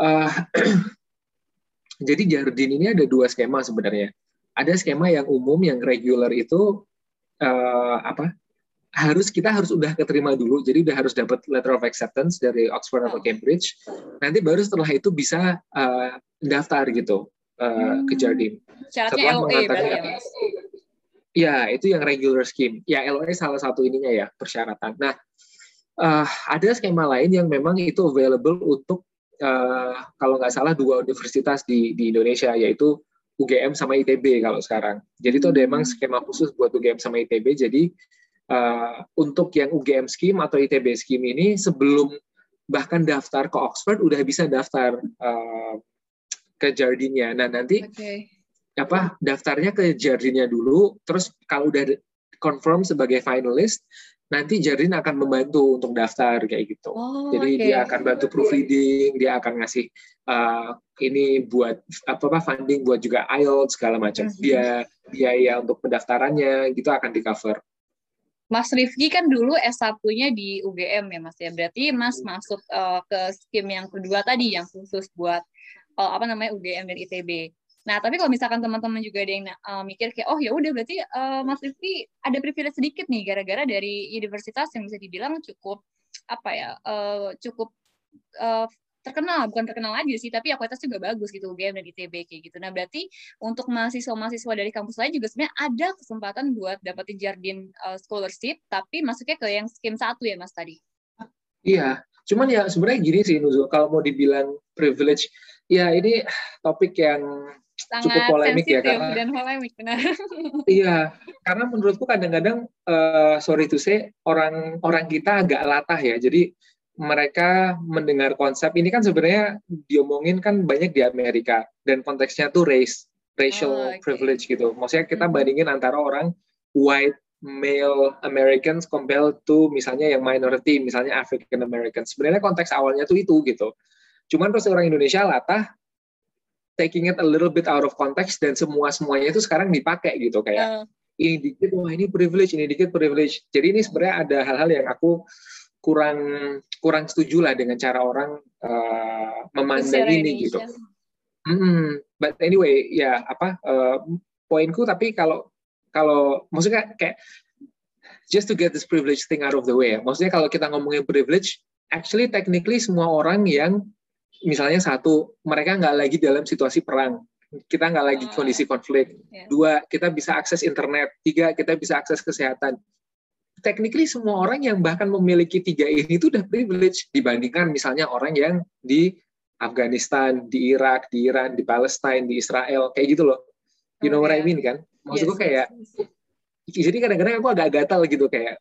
Uh, jadi Jardin ini ada dua skema sebenarnya. Ada skema yang umum yang regular itu uh, apa? Harus kita harus udah keterima dulu, jadi udah harus dapat letter of acceptance dari Oxford atau Cambridge. Nanti baru setelah itu bisa uh, daftar gitu uh, hmm. ke Jardin. Syaratnya LOA berarti ya, Mas? Ya, itu yang regular scheme. Ya, LOA salah satu ininya ya, persyaratan. Nah, uh, ada skema lain yang memang itu available untuk uh, kalau nggak salah dua universitas di di Indonesia yaitu UGM sama ITB kalau sekarang. Jadi itu ada emang hmm. skema khusus buat UGM sama ITB. Jadi uh, untuk yang UGM scheme atau ITB scheme ini sebelum bahkan daftar ke Oxford udah bisa daftar uh, ke Jardinnya. Nah nanti okay. apa daftarnya ke Jardinnya dulu. Terus kalau udah confirm sebagai finalist, nanti Jardin akan membantu untuk daftar kayak gitu. Oh, Jadi okay. dia akan bantu proofreading, dia akan ngasih uh, ini buat apa apa funding buat juga IELTS segala macam. Mm -hmm. Dia biaya untuk pendaftarannya gitu akan di cover. Mas Rifki kan dulu S1-nya di UGM ya Mas ya. Berarti Mas masuk uh, ke skim yang kedua tadi yang khusus buat uh, apa namanya UGM dan ITB. Nah, tapi kalau misalkan teman-teman juga ada yang uh, mikir kayak, oh ya udah berarti uh, Mas Rifki ada privilege sedikit nih, gara-gara dari universitas yang bisa dibilang cukup apa ya, uh, cukup uh, terkenal, bukan terkenal aja sih, tapi kualitas juga bagus gitu, UGM dan ITB kayak gitu. Nah, berarti untuk mahasiswa-mahasiswa dari kampus lain juga sebenarnya ada kesempatan buat dapetin Jardin uh, scholarship, tapi masuknya ke yang skim satu ya, Mas tadi. Iya, cuman ya sebenarnya gini sih, Nuzul, kalau mau dibilang privilege, ya ini topik yang sangat cukup polemik ya karena dan polemik benar. iya, karena menurutku kadang-kadang uh, sorry to say orang orang kita agak latah ya. Jadi mereka mendengar konsep ini kan sebenarnya diomongin kan banyak di Amerika dan konteksnya tuh race, racial oh, okay. privilege gitu. Maksudnya kita hmm. bandingin antara orang white male Americans compared to misalnya yang minority, misalnya African Americans. Sebenarnya konteks awalnya tuh itu gitu. Cuman terus orang Indonesia latah taking it a little bit out of context dan semua semuanya itu sekarang dipakai gitu kayak uh. ini dikit wah ini privilege ini dikit privilege jadi ini sebenarnya ada hal-hal yang aku kurang kurang setuju lah dengan cara orang uh, memandang ini gitu. Hmm, but anyway ya apa uh, poinku tapi kalau kalau maksudnya kayak just to get this privilege thing out of the way ya. Maksudnya kalau kita ngomongin privilege, actually technically semua orang yang misalnya satu mereka nggak lagi dalam situasi perang kita nggak lagi Ah. kondisi konflik. Yes. Dua, kita bisa akses internet. Tiga, kita bisa akses kesehatan. Technically semua orang yang bahkan memiliki tiga ini itu udah privilege dibandingkan misalnya orang yang di Afghanistan, di Irak, di Iran, di Palestine, di Israel, kayak gitu loh. You know Oh, what I yeah. mean kan? Maksud gue Yes, kayak, yes, jadi kadang-kadang aku agak gatal gitu kayak,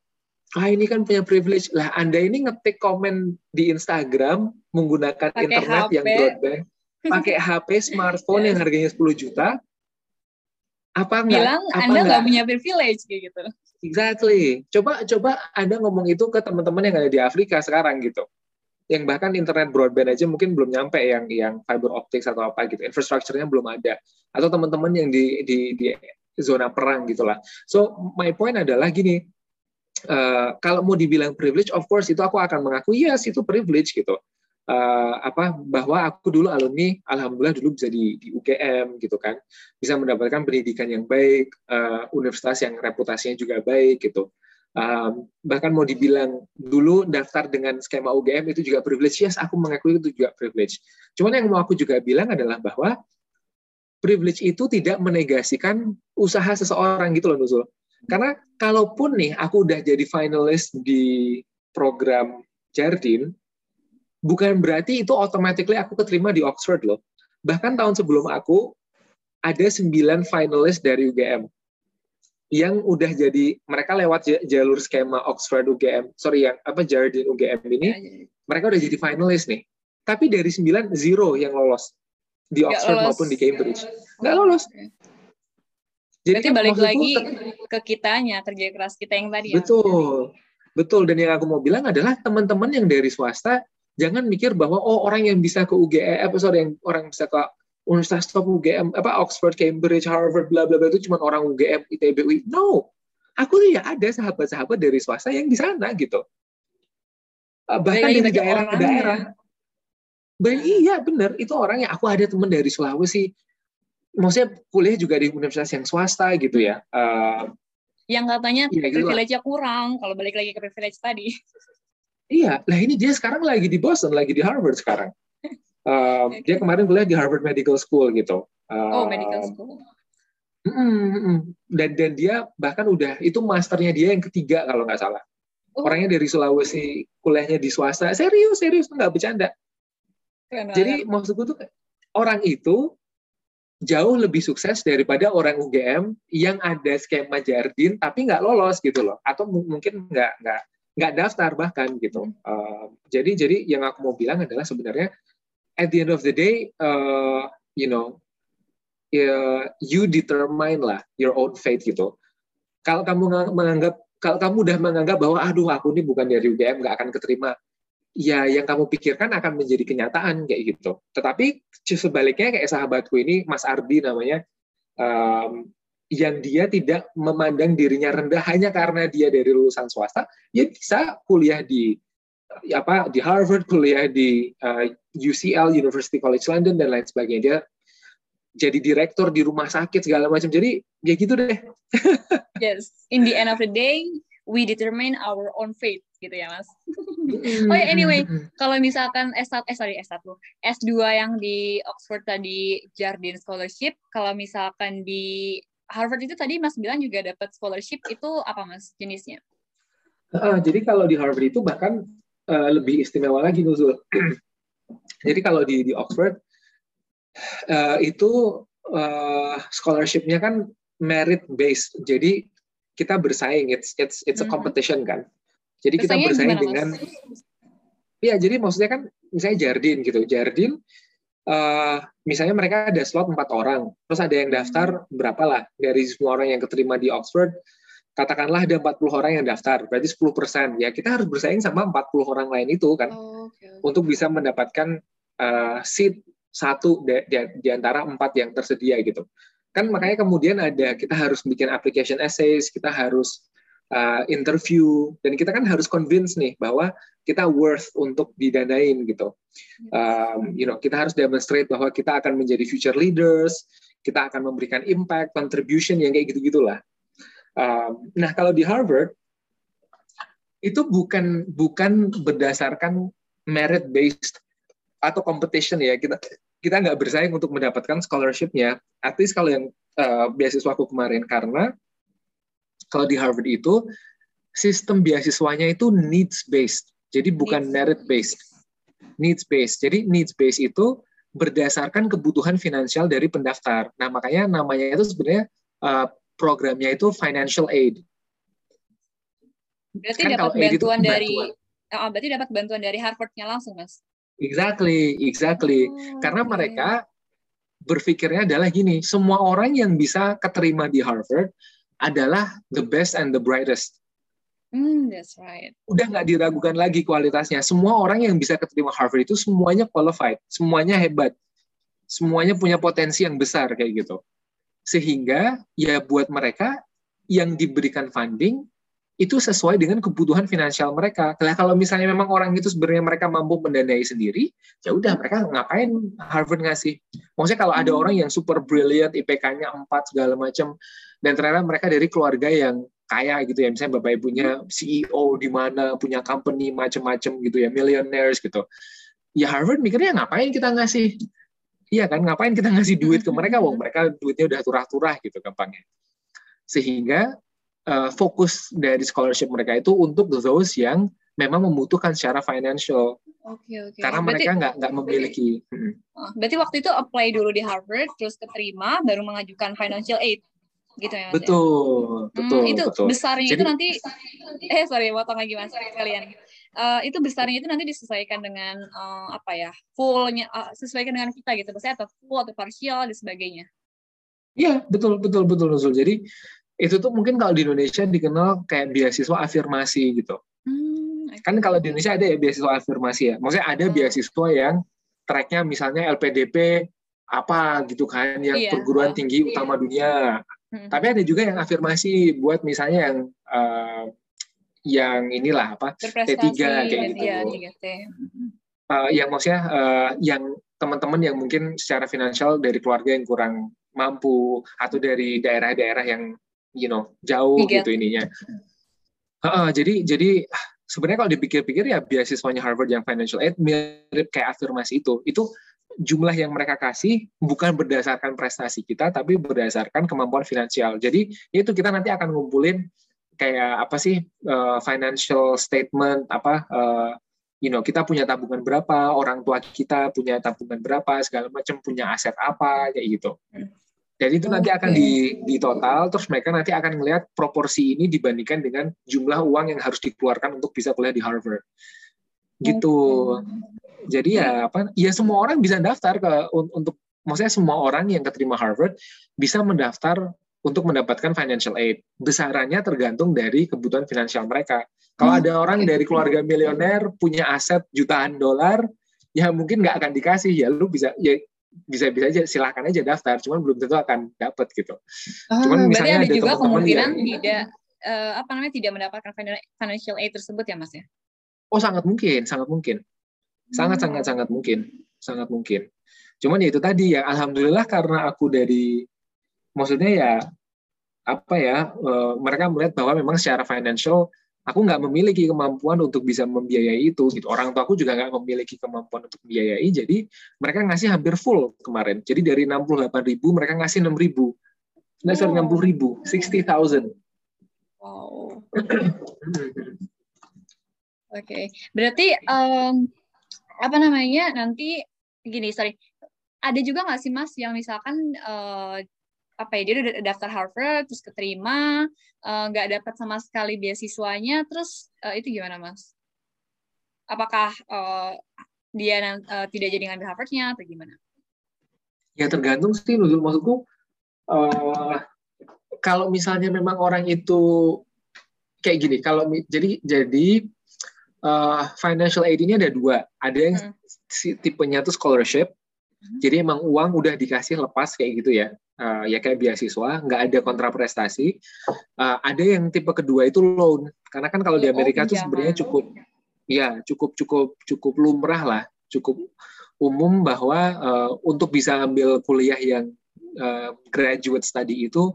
ah ini kan punya privilege. Lah Anda ini ngetik komen di Instagram menggunakan Pakai internet yang HP. broadband, pakai HP smartphone yang Yes. harganya 10 juta, apa enggak? Bilang apa Anda enggak? nggak punya privilege kayak gitu. Exactly. Coba coba Anda ngomong itu ke teman-teman yang ada di Afrika sekarang gitu. Yang bahkan internet broadband aja mungkin belum nyampe yang yang fiber optics atau apa gitu. Infrastrukturnya belum ada. Atau teman-teman yang di di di zona perang gitulah. So my point adalah gini. eh, kalau mau dibilang privilege, of course itu aku akan mengaku yes itu privilege gitu. Eh, apa bahwa aku dulu alumni, alhamdulillah dulu bisa di, di UGM gitu kan, bisa mendapatkan pendidikan yang baik, eh, universitas yang reputasinya juga baik gitu. Um, bahkan mau dibilang dulu daftar dengan skema UGM itu juga privilege, yes aku mengakui itu juga privilege. Cuman yang mau aku juga bilang adalah bahwa privilege itu tidak menegasikan usaha seseorang gitu loh Nuzul. Karena kalaupun nih aku udah jadi finalis di program Jardin, bukan berarti itu automatically aku keterima di Oxford loh. Bahkan tahun sebelum aku ada sembilan finalis dari UGM yang udah jadi mereka lewat jalur skema Oxford UGM, sorry yang apa Jardin UGM ini, Ya, jadi- mereka udah jadi finalis nih. Tapi dari sembilan zero yang lolos di Oxford lolos. maupun di Cambridge. Nggak lolos. Jadi Berarti kan balik lagi ke kitanya kerja keras kita yang tadi ya. Betul, betul. Dan yang aku mau bilang adalah teman-teman yang dari swasta jangan mikir bahwa oh orang yang bisa ke UGM, apa sorry yang orang yang bisa ke Universitas top UGM, apa Oxford, Cambridge, Harvard, bla bla bla itu cuma orang UGM, ITB, UI. No, aku tuh ya ada sahabat-sahabat dari swasta yang di sana gitu. Uh, bahkan dari bagi daerah iya bener, itu orangnya. Aku ada teman dari Sulawesi, maksudnya kuliah juga di universitas yang swasta gitu ya. Uh, Yang katanya Iya, gitu privilege-nya kurang kalau balik lagi ke privilege tadi. Iya, lah ini dia sekarang lagi di Boston, lagi di Harvard sekarang. Um, Oke. Dia kemarin kuliah di Harvard Medical School gitu. Oh, Um, medical school. mm, mm, mm. Dan dan dia bahkan udah itu masternya dia yang ketiga kalau nggak salah. Oh. Orangnya dari Sulawesi, kuliahnya di swasta. Serius, serius nggak bercanda. Keren Jadi maksudku tuh orang itu jauh lebih sukses daripada orang UGM yang ada skema Jardin tapi nggak lolos gitu loh, atau mu- mungkin nggak nggak nggak daftar bahkan gitu. Uh, jadi jadi yang aku mau bilang adalah sebenarnya at the end of the day, uh, you know, ya, you determine lah your own fate gitu. Kalau kamu nga- menganggap kalau kamu udah menganggap bahwa aduh aku ini bukan dari UGM nggak akan keterima, ya yang kamu pikirkan akan menjadi kenyataan kayak gitu. Tetapi sebaliknya kayak sahabatku ini Mas Ardi namanya, um, yang dia tidak memandang dirinya rendah hanya karena dia dari lulusan swasta, ya bisa kuliah di apa di Harvard, kuliah di uh, UCL University College London dan lain sebagainya. Dia jadi direktur di rumah sakit segala macam. Jadi ya gitu deh. Yes, in the end of the day, we determine our own fate gitu ya, Mas. Oh ya, anyway, kalau misalkan S1 eh sorry S1 S2 yang di Oxford tadi Jardine Scholarship kalau misalkan di Harvard itu tadi Mas bilang juga dapat scholarship itu apa Mas jenisnya Ah, jadi kalau di Harvard itu bahkan eh, lebih istimewa lagi Nuzul. jadi kalau di di Oxford eh, itu eh, scholarship-nya kan merit based. Jadi kita bersaing, it's it's it's a Mhm. competition kan. Jadi kita bersaing gimana, dengan? Iya, jadi maksudnya kan misalnya Jardin gitu. Jardin eh, misalnya mereka ada slot empat orang, terus ada yang daftar berapa lah dari semua orang yang keterima di Oxford, katakanlah ada 40 orang yang daftar, berarti 10 persen. Ya kita harus bersaing sama 40 orang lain itu kan, Oh, oke. untuk bisa mendapatkan eh, seat satu di, di- di antara empat yang tersedia gitu. Kan makanya kemudian ada kita harus bikin application essays, kita harus uh, interview, dan kita kan harus convince nih bahwa kita worth untuk didanain gitu. Um, you know, kita harus demonstrate bahwa kita akan menjadi future leaders, kita akan memberikan impact, contribution yang kayak gitu-gitulah. Um, nah kalau di Harvard itu bukan bukan berdasarkan merit based atau competition ya kita kita nggak bersaing untuk mendapatkan scholarship-nya. At least kalau yang uh, beasiswa aku kemarin karena kalau di Harvard itu sistem beasiswanya itu needs based. Jadi bukan merit based. Needs based. Jadi needs based itu berdasarkan kebutuhan finansial dari pendaftar. Nah, makanya namanya itu sebenarnya uh, programnya itu financial aid. Berarti kan dapat bantuan dari bantuan. Oh, berarti dapat bantuan dari Harvardnya langsung, Mas. Exactly, exactly. Oh, Karena okay. mereka berpikirnya adalah gini, semua orang yang bisa keterima di Harvard adalah the best and the brightest. Mm, that's right. Udah nggak diragukan lagi kualitasnya. Semua orang yang bisa keterima Harvard itu semuanya qualified, semuanya hebat, semuanya punya potensi yang besar kayak gitu. Sehingga ya buat mereka yang diberikan funding itu sesuai dengan kebutuhan finansial mereka. Nah, kalau misalnya memang orang itu sebenarnya mereka mampu mendanai sendiri, ya udah mereka ngapain Harvard ngasih? Maksudnya kalau ada hmm. orang yang super brilliant, IPK-nya 4 segala macam, dan ternyata mereka dari keluarga yang kaya gitu ya, misalnya bapak ibunya CEO di mana, punya company macam-macam gitu ya, millionaires gitu. Ya Harvard mikirnya ngapain kita ngasih? Iya kan, ngapain kita ngasih duit ke mereka? Wong mereka duitnya udah turah-turah gitu gampangnya. Sehingga uh, fokus dari scholarship mereka itu untuk those yang memang membutuhkan secara financial. Oke okay, oke. Okay. Karena berarti, mereka nggak nggak memiliki. Oh, berarti waktu itu apply dulu di Harvard, terus keterima, baru mengajukan financial aid, gitu ya? Betul, ya? betul. Hmm, itu betul. besarnya Jadi, itu nanti, eh sorry, potong lagi mas kalian. Uh, itu besarnya itu nanti disesuaikan dengan uh, apa ya fullnya uh, sesuaikan dengan kita gitu, maksudnya atau full atau partial dan sebagainya. Iya betul betul betul betul. Jadi itu tuh mungkin kalau di Indonesia dikenal kayak beasiswa afirmasi gitu. Hmm, kan kalau di Indonesia ada ya beasiswa afirmasi ya. Maksudnya ada hmm. beasiswa yang tracknya misalnya LPDP apa gitu kan, yang iya. perguruan tinggi utama dunia. Hmm. Tapi ada juga yang afirmasi buat misalnya yang uh, yang inilah apa T3 kayak gitu. Iya, 3T. Uh, yang maksudnya uh, yang teman-teman yang mungkin secara finansial dari keluarga yang kurang mampu atau dari daerah-daerah yang you know jauh Tiga. gitu ininya. Uh, jadi jadi sebenarnya kalau dipikir-pikir ya beasiswanya Harvard yang financial aid mirip kayak afirmasi itu. Itu jumlah yang mereka kasih bukan berdasarkan prestasi kita tapi berdasarkan kemampuan finansial. Jadi itu kita nanti akan ngumpulin kayak apa sih uh, financial statement apa uh, you know kita punya tabungan berapa, orang tua kita punya tabungan berapa, segala macam punya aset apa kayak gitu. Jadi itu nanti akan di, di total, terus mereka nanti akan melihat proporsi ini dibandingkan dengan jumlah uang yang harus dikeluarkan untuk bisa kuliah di Harvard. Gitu. Jadi ya apa? Ya semua orang bisa daftar ke untuk maksudnya semua orang yang keterima Harvard bisa mendaftar untuk mendapatkan financial aid. Besarannya tergantung dari kebutuhan finansial mereka. Kalau hmm. ada orang dari keluarga miliuner punya aset jutaan dolar, ya mungkin nggak akan dikasih ya lu bisa ya bisa-bisa aja silahkan aja daftar, cuman belum tentu akan dapat gitu. Oh, cuman misalnya ada, juga kemungkinan yang, tidak uh, apa namanya tidak mendapatkan financial aid tersebut ya mas ya? Oh sangat mungkin, sangat mungkin, sangat sangat sangat mungkin, sangat mungkin. Cuman ya itu tadi ya, alhamdulillah karena aku dari, maksudnya ya apa ya, uh, mereka melihat bahwa memang secara financial aku nggak memiliki kemampuan untuk bisa membiayai itu gitu. Orang tua aku juga nggak memiliki kemampuan untuk membiayai jadi mereka ngasih hampir full kemarin. Jadi dari 68 ribu mereka ngasih 6 ribu. Nah sorry 60 ribu 60,000 wow. Oke okay. berarti um, apa namanya nanti gini sorry ada juga nggak sih mas yang misalkan uh, apa ya dia udah daftar Harvard terus keterima eh, nggak uh, dapat sama sekali beasiswanya terus uh, itu gimana mas? Apakah uh, dia uh, tidak jadi ngambil Harvardnya atau gimana? Ya tergantung sih menurut maksudku uh, kalau misalnya memang orang itu kayak gini kalau jadi jadi uh, financial aid ini ada dua ada yang hmm. si, tipenya tuh scholarship hmm. jadi emang uang udah dikasih lepas kayak gitu ya uh, ya kayak beasiswa, nggak ada kontraprestasi. Uh, ada yang tipe kedua itu loan, karena kan kalau di oh, Amerika itu sebenarnya cukup, ya cukup cukup cukup lumrah lah, cukup umum bahwa uh, untuk bisa ambil kuliah yang uh, graduate study itu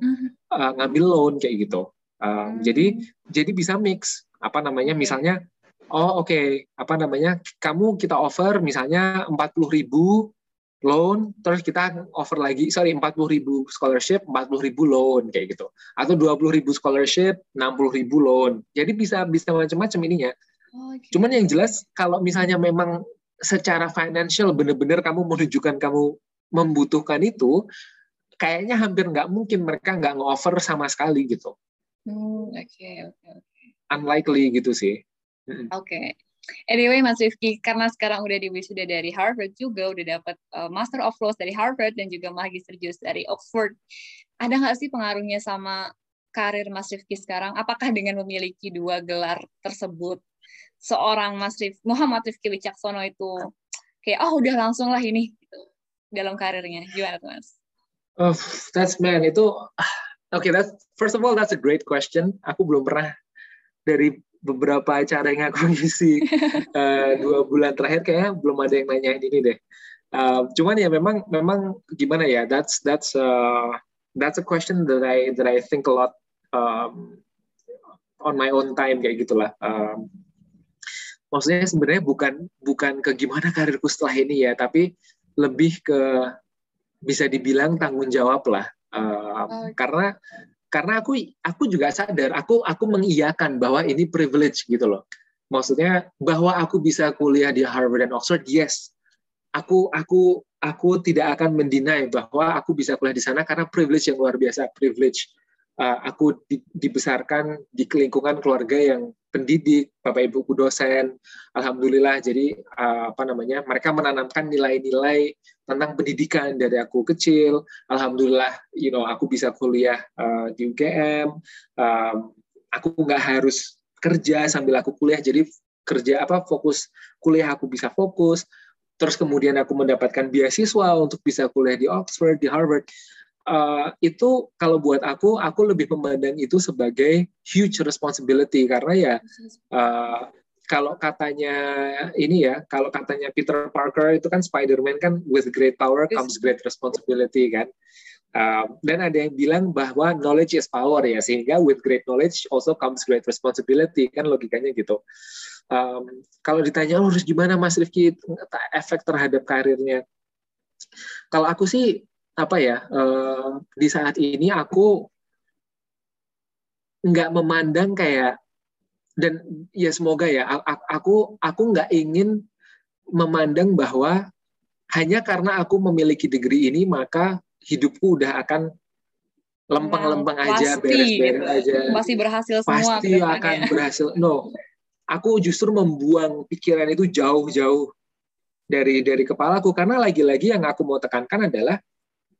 uh, ngambil loan kayak gitu. Uh, hmm. Jadi jadi bisa mix apa namanya misalnya oh oke okay, apa namanya kamu kita offer misalnya empat puluh ribu loan, terus kita offer lagi, sorry, 40 ribu scholarship, 40 ribu loan, kayak gitu. Atau 20 ribu scholarship, 60 ribu loan. Jadi bisa bisa macam-macam ininya. Okay. Cuman yang jelas, kalau misalnya memang secara financial benar-benar kamu menunjukkan kamu membutuhkan itu, kayaknya hampir nggak mungkin mereka nggak nge-offer sama sekali gitu. Hmm, oke, okay, oke, okay, oke. Okay. Unlikely gitu sih. Oke. Okay. Anyway, Mas Rifki, karena sekarang udah di wisuda dari Harvard juga, udah dapat uh, Master of Laws dari Harvard dan juga Magister Jus dari Oxford. Ada nggak sih pengaruhnya sama karir Mas Rifki sekarang? Apakah dengan memiliki dua gelar tersebut, seorang Mas Rif, Muhammad Rifki Wicaksono itu kayak, oh udah langsung lah ini gitu, dalam karirnya. Gimana tuh, Mas? Oh, that's man, itu... Oke, okay, that's first of all that's a great question. Aku belum pernah dari beberapa acara yang aku isi uh, dua bulan terakhir kayaknya belum ada yang nanyain ini deh. Uh, cuman ya memang memang gimana ya that's that's uh, that's a question that I that I think a lot um, on my own time kayak gitulah. Um, maksudnya sebenarnya bukan bukan ke gimana karirku setelah ini ya, tapi lebih ke bisa dibilang tanggung jawab lah. Uh, okay. Karena karena aku aku juga sadar aku aku mengiyakan bahwa ini privilege gitu loh. Maksudnya bahwa aku bisa kuliah di Harvard dan Oxford yes. Aku aku aku tidak akan mendinai bahwa aku bisa kuliah di sana karena privilege yang luar biasa privilege uh, aku di, dibesarkan di lingkungan keluarga yang pendidik, bapak ibuku dosen, alhamdulillah. Jadi uh, apa namanya, mereka menanamkan nilai-nilai tentang pendidikan dari aku kecil. Alhamdulillah, you know, aku bisa kuliah uh, di UGM. Um, aku nggak harus kerja sambil aku kuliah. Jadi kerja apa fokus kuliah aku bisa fokus. Terus kemudian aku mendapatkan beasiswa untuk bisa kuliah di Oxford, di Harvard uh, itu kalau buat aku aku lebih memandang itu sebagai huge responsibility. Karena ya uh, kalau katanya ini ya kalau katanya Peter Parker itu kan Spider-Man kan with great power comes great responsibility kan? Um, dan ada yang bilang bahwa knowledge is power ya sehingga with great knowledge also comes great responsibility kan logikanya gitu. Um, kalau ditanya oh, harus gimana Mas Rifki efek terhadap karirnya? Kalau aku sih apa ya uh, di saat ini aku nggak memandang kayak dan ya semoga ya aku aku nggak ingin memandang bahwa hanya karena aku memiliki degree ini maka hidupku udah akan lempeng-lempeng nah, aja beres-beres aja. Pasti berhasil semua pasti akan berhasil. No aku justru membuang pikiran itu jauh-jauh dari dari kepalaku karena lagi-lagi yang aku mau tekankan adalah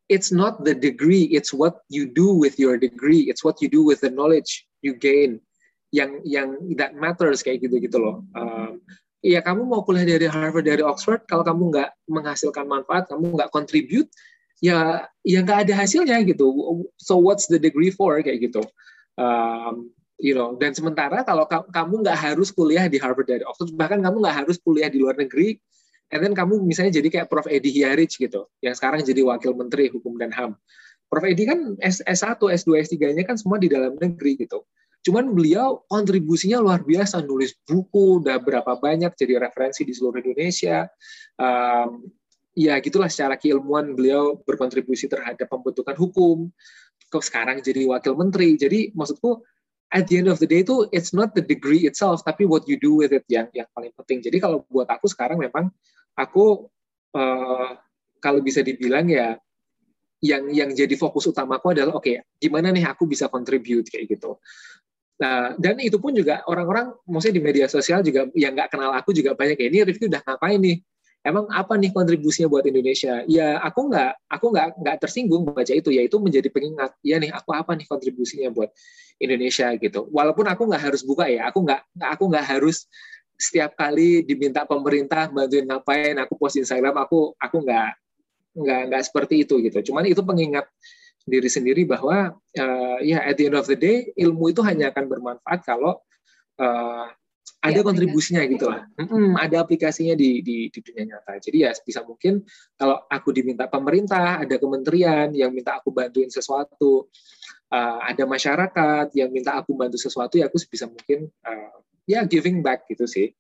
it's not the degree, it's what you do with your degree, it's what you do with the knowledge you gain yang yang that matters kayak gitu gitu loh. Um, ya kamu mau kuliah dari Harvard dari Oxford, kalau kamu nggak menghasilkan manfaat, kamu nggak contribute, ya ya nggak ada hasilnya gitu. So what's the degree for kayak gitu. Um, you know dan sementara kalau kamu nggak harus kuliah di Harvard dari Oxford bahkan kamu nggak harus kuliah di luar negeri and then kamu misalnya jadi kayak Prof. Edi Hiarich gitu, yang sekarang jadi Wakil Menteri Hukum dan HAM. Prof. Edi kan S1, S2, S3-nya kan semua di dalam negeri gitu. Cuman beliau kontribusinya luar biasa, nulis buku, udah berapa banyak jadi referensi di seluruh Indonesia. Um, ya gitulah secara keilmuan beliau berkontribusi terhadap pembentukan hukum. Kok sekarang jadi wakil menteri. Jadi maksudku at the end of the day itu it's not the degree itself tapi what you do with it yang yang paling penting. Jadi kalau buat aku sekarang memang aku uh, kalau bisa dibilang ya yang yang jadi fokus utamaku adalah oke okay, gimana nih aku bisa contribute kayak gitu. Nah dan itu pun juga orang-orang maksudnya di media sosial juga yang nggak kenal aku juga banyak ya ini Rifki udah ngapain nih? Emang apa nih kontribusinya buat Indonesia? Ya aku nggak aku nggak nggak tersinggung baca itu ya itu menjadi pengingat ya nih aku apa nih kontribusinya buat Indonesia? Gitu. Walaupun aku nggak harus buka ya aku nggak aku nggak harus setiap kali diminta pemerintah bantuin ngapain aku post Instagram aku aku nggak nggak nggak seperti itu gitu. Cuman itu pengingat diri sendiri bahwa uh, ya at the end of the day ilmu itu hanya akan bermanfaat kalau uh, ada ya, kontribusinya gitu lah. Hmm, ada aplikasinya di, di di dunia nyata. Jadi ya bisa mungkin kalau aku diminta pemerintah ada kementerian yang minta aku bantuin sesuatu uh, ada masyarakat yang minta aku bantu sesuatu ya aku sebisa mungkin uh, ya giving back gitu sih.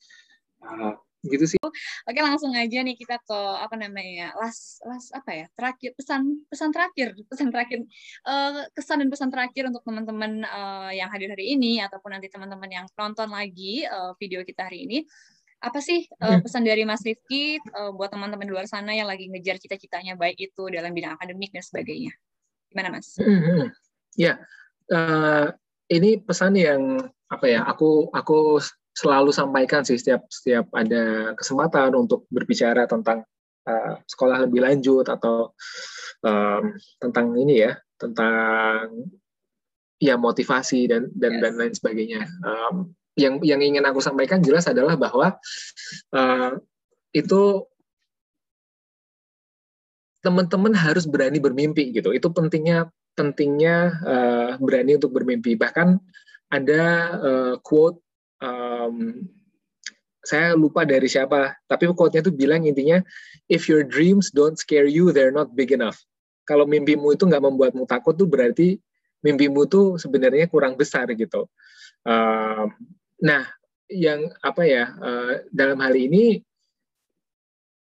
Uh, gitu sih. Oke langsung aja nih kita ke apa namanya las las apa ya terakhir pesan pesan terakhir pesan terakhir. Uh, kesan dan pesan terakhir untuk teman-teman uh, yang hadir hari ini ataupun nanti teman-teman yang nonton lagi uh, video kita hari ini. Apa sih uh, pesan dari Mas Rifki uh, buat teman-teman di luar sana yang lagi ngejar cita-citanya baik itu dalam bidang akademik dan sebagainya? Gimana Mas? Ya uh, ini pesan yang apa ya aku aku selalu sampaikan sih setiap setiap ada kesempatan untuk berbicara tentang uh, sekolah lebih lanjut atau um, tentang ini ya tentang ya motivasi dan dan yes. dan lain sebagainya. Um, yang yang ingin aku sampaikan jelas adalah bahwa uh, itu teman-teman harus berani bermimpi gitu. Itu pentingnya pentingnya uh, berani untuk bermimpi. Bahkan ada uh, quote um, saya lupa dari siapa, tapi quote-nya itu bilang intinya, if your dreams don't scare you, they're not big enough. Kalau mimpimu itu nggak membuatmu takut tuh berarti mimpimu tuh sebenarnya kurang besar gitu. Um, nah, yang apa ya uh, dalam hal ini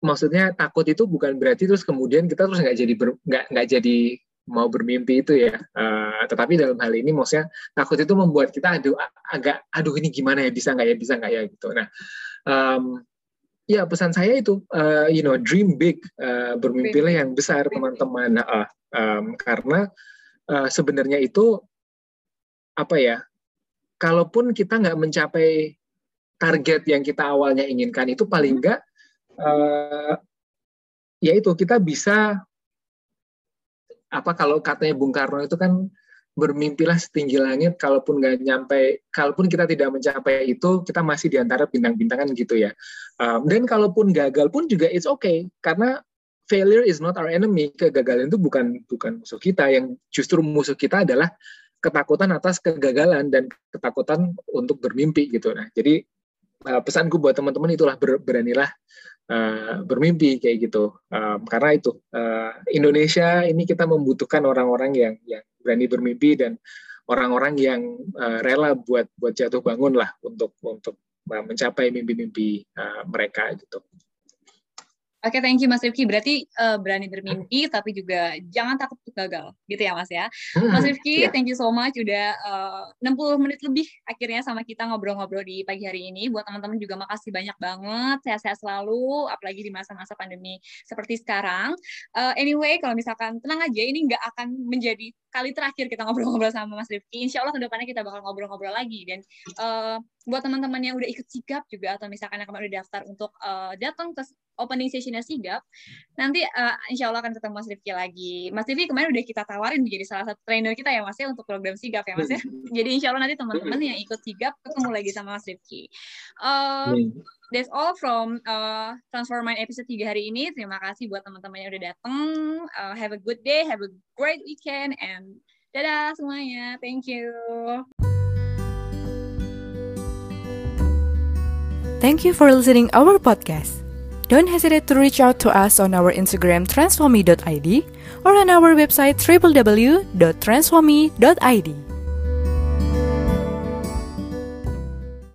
maksudnya takut itu bukan berarti terus kemudian kita terus nggak jadi nggak nggak jadi mau bermimpi itu ya. Uh, tetapi dalam hal ini maksudnya takut itu membuat kita aduh agak aduh ini gimana ya? Bisa nggak ya? Bisa nggak ya? Gitu. Nah um, ya pesan saya itu uh, you know dream big uh, bermimpilah yang besar teman-teman. Uh, um, karena uh, sebenarnya itu apa ya kalaupun kita nggak mencapai target yang kita awalnya inginkan itu paling nggak uh, ya itu kita bisa apa kalau katanya Bung Karno itu kan bermimpilah setinggi langit kalaupun nggak nyampe kalaupun kita tidak mencapai itu kita masih di antara bintang-bintangan gitu ya. Um, dan kalaupun gagal pun juga it's okay karena failure is not our enemy. Kegagalan itu bukan bukan musuh kita yang justru musuh kita adalah ketakutan atas kegagalan dan ketakutan untuk bermimpi gitu. Nah jadi uh, pesanku buat teman-teman itulah ber, beranilah uh, bermimpi kayak gitu um, karena itu uh, Indonesia ini kita membutuhkan orang-orang yang yang berani bermimpi dan orang-orang yang uh, rela buat buat jatuh bangun lah untuk untuk mencapai mimpi-mimpi uh, mereka gitu. Oke, okay, thank you Mas Rifki. Berarti uh, berani bermimpi, tapi juga jangan takut untuk gagal, gitu ya Mas ya. Hmm, Mas Rifki, yeah. thank you so much udah uh, 60 menit lebih akhirnya sama kita ngobrol-ngobrol di pagi hari ini. Buat teman-teman juga makasih banyak banget, sehat-sehat selalu, apalagi di masa-masa pandemi seperti sekarang. Uh, anyway, kalau misalkan tenang aja, ini nggak akan menjadi kali terakhir kita ngobrol-ngobrol sama Mas Rifki. Insya Allah ke depannya kita bakal ngobrol-ngobrol lagi. Dan uh, buat teman-teman yang udah ikut sigap juga, atau misalkan yang kemarin udah daftar untuk uh, datang ke opening sessionnya sigap, nanti uh, insya Allah akan ketemu Mas Rifki lagi. Mas Rifki kemarin udah kita tawarin menjadi salah satu trainer kita ya Mas ya untuk program sigap ya Mas ya. Jadi insya Allah nanti teman-teman yang ikut sigap ketemu lagi sama Mas Rifki. Uh, that's all from uh, Transform Mind episode 3 hari ini. Terima kasih buat teman-teman yang udah datang. Uh, have a good day, have a great weekend, and dadah semuanya. Thank you. Thank you for listening our podcast. Don't hesitate to reach out to us on our Instagram transformi.id or on our website www.transformi.id.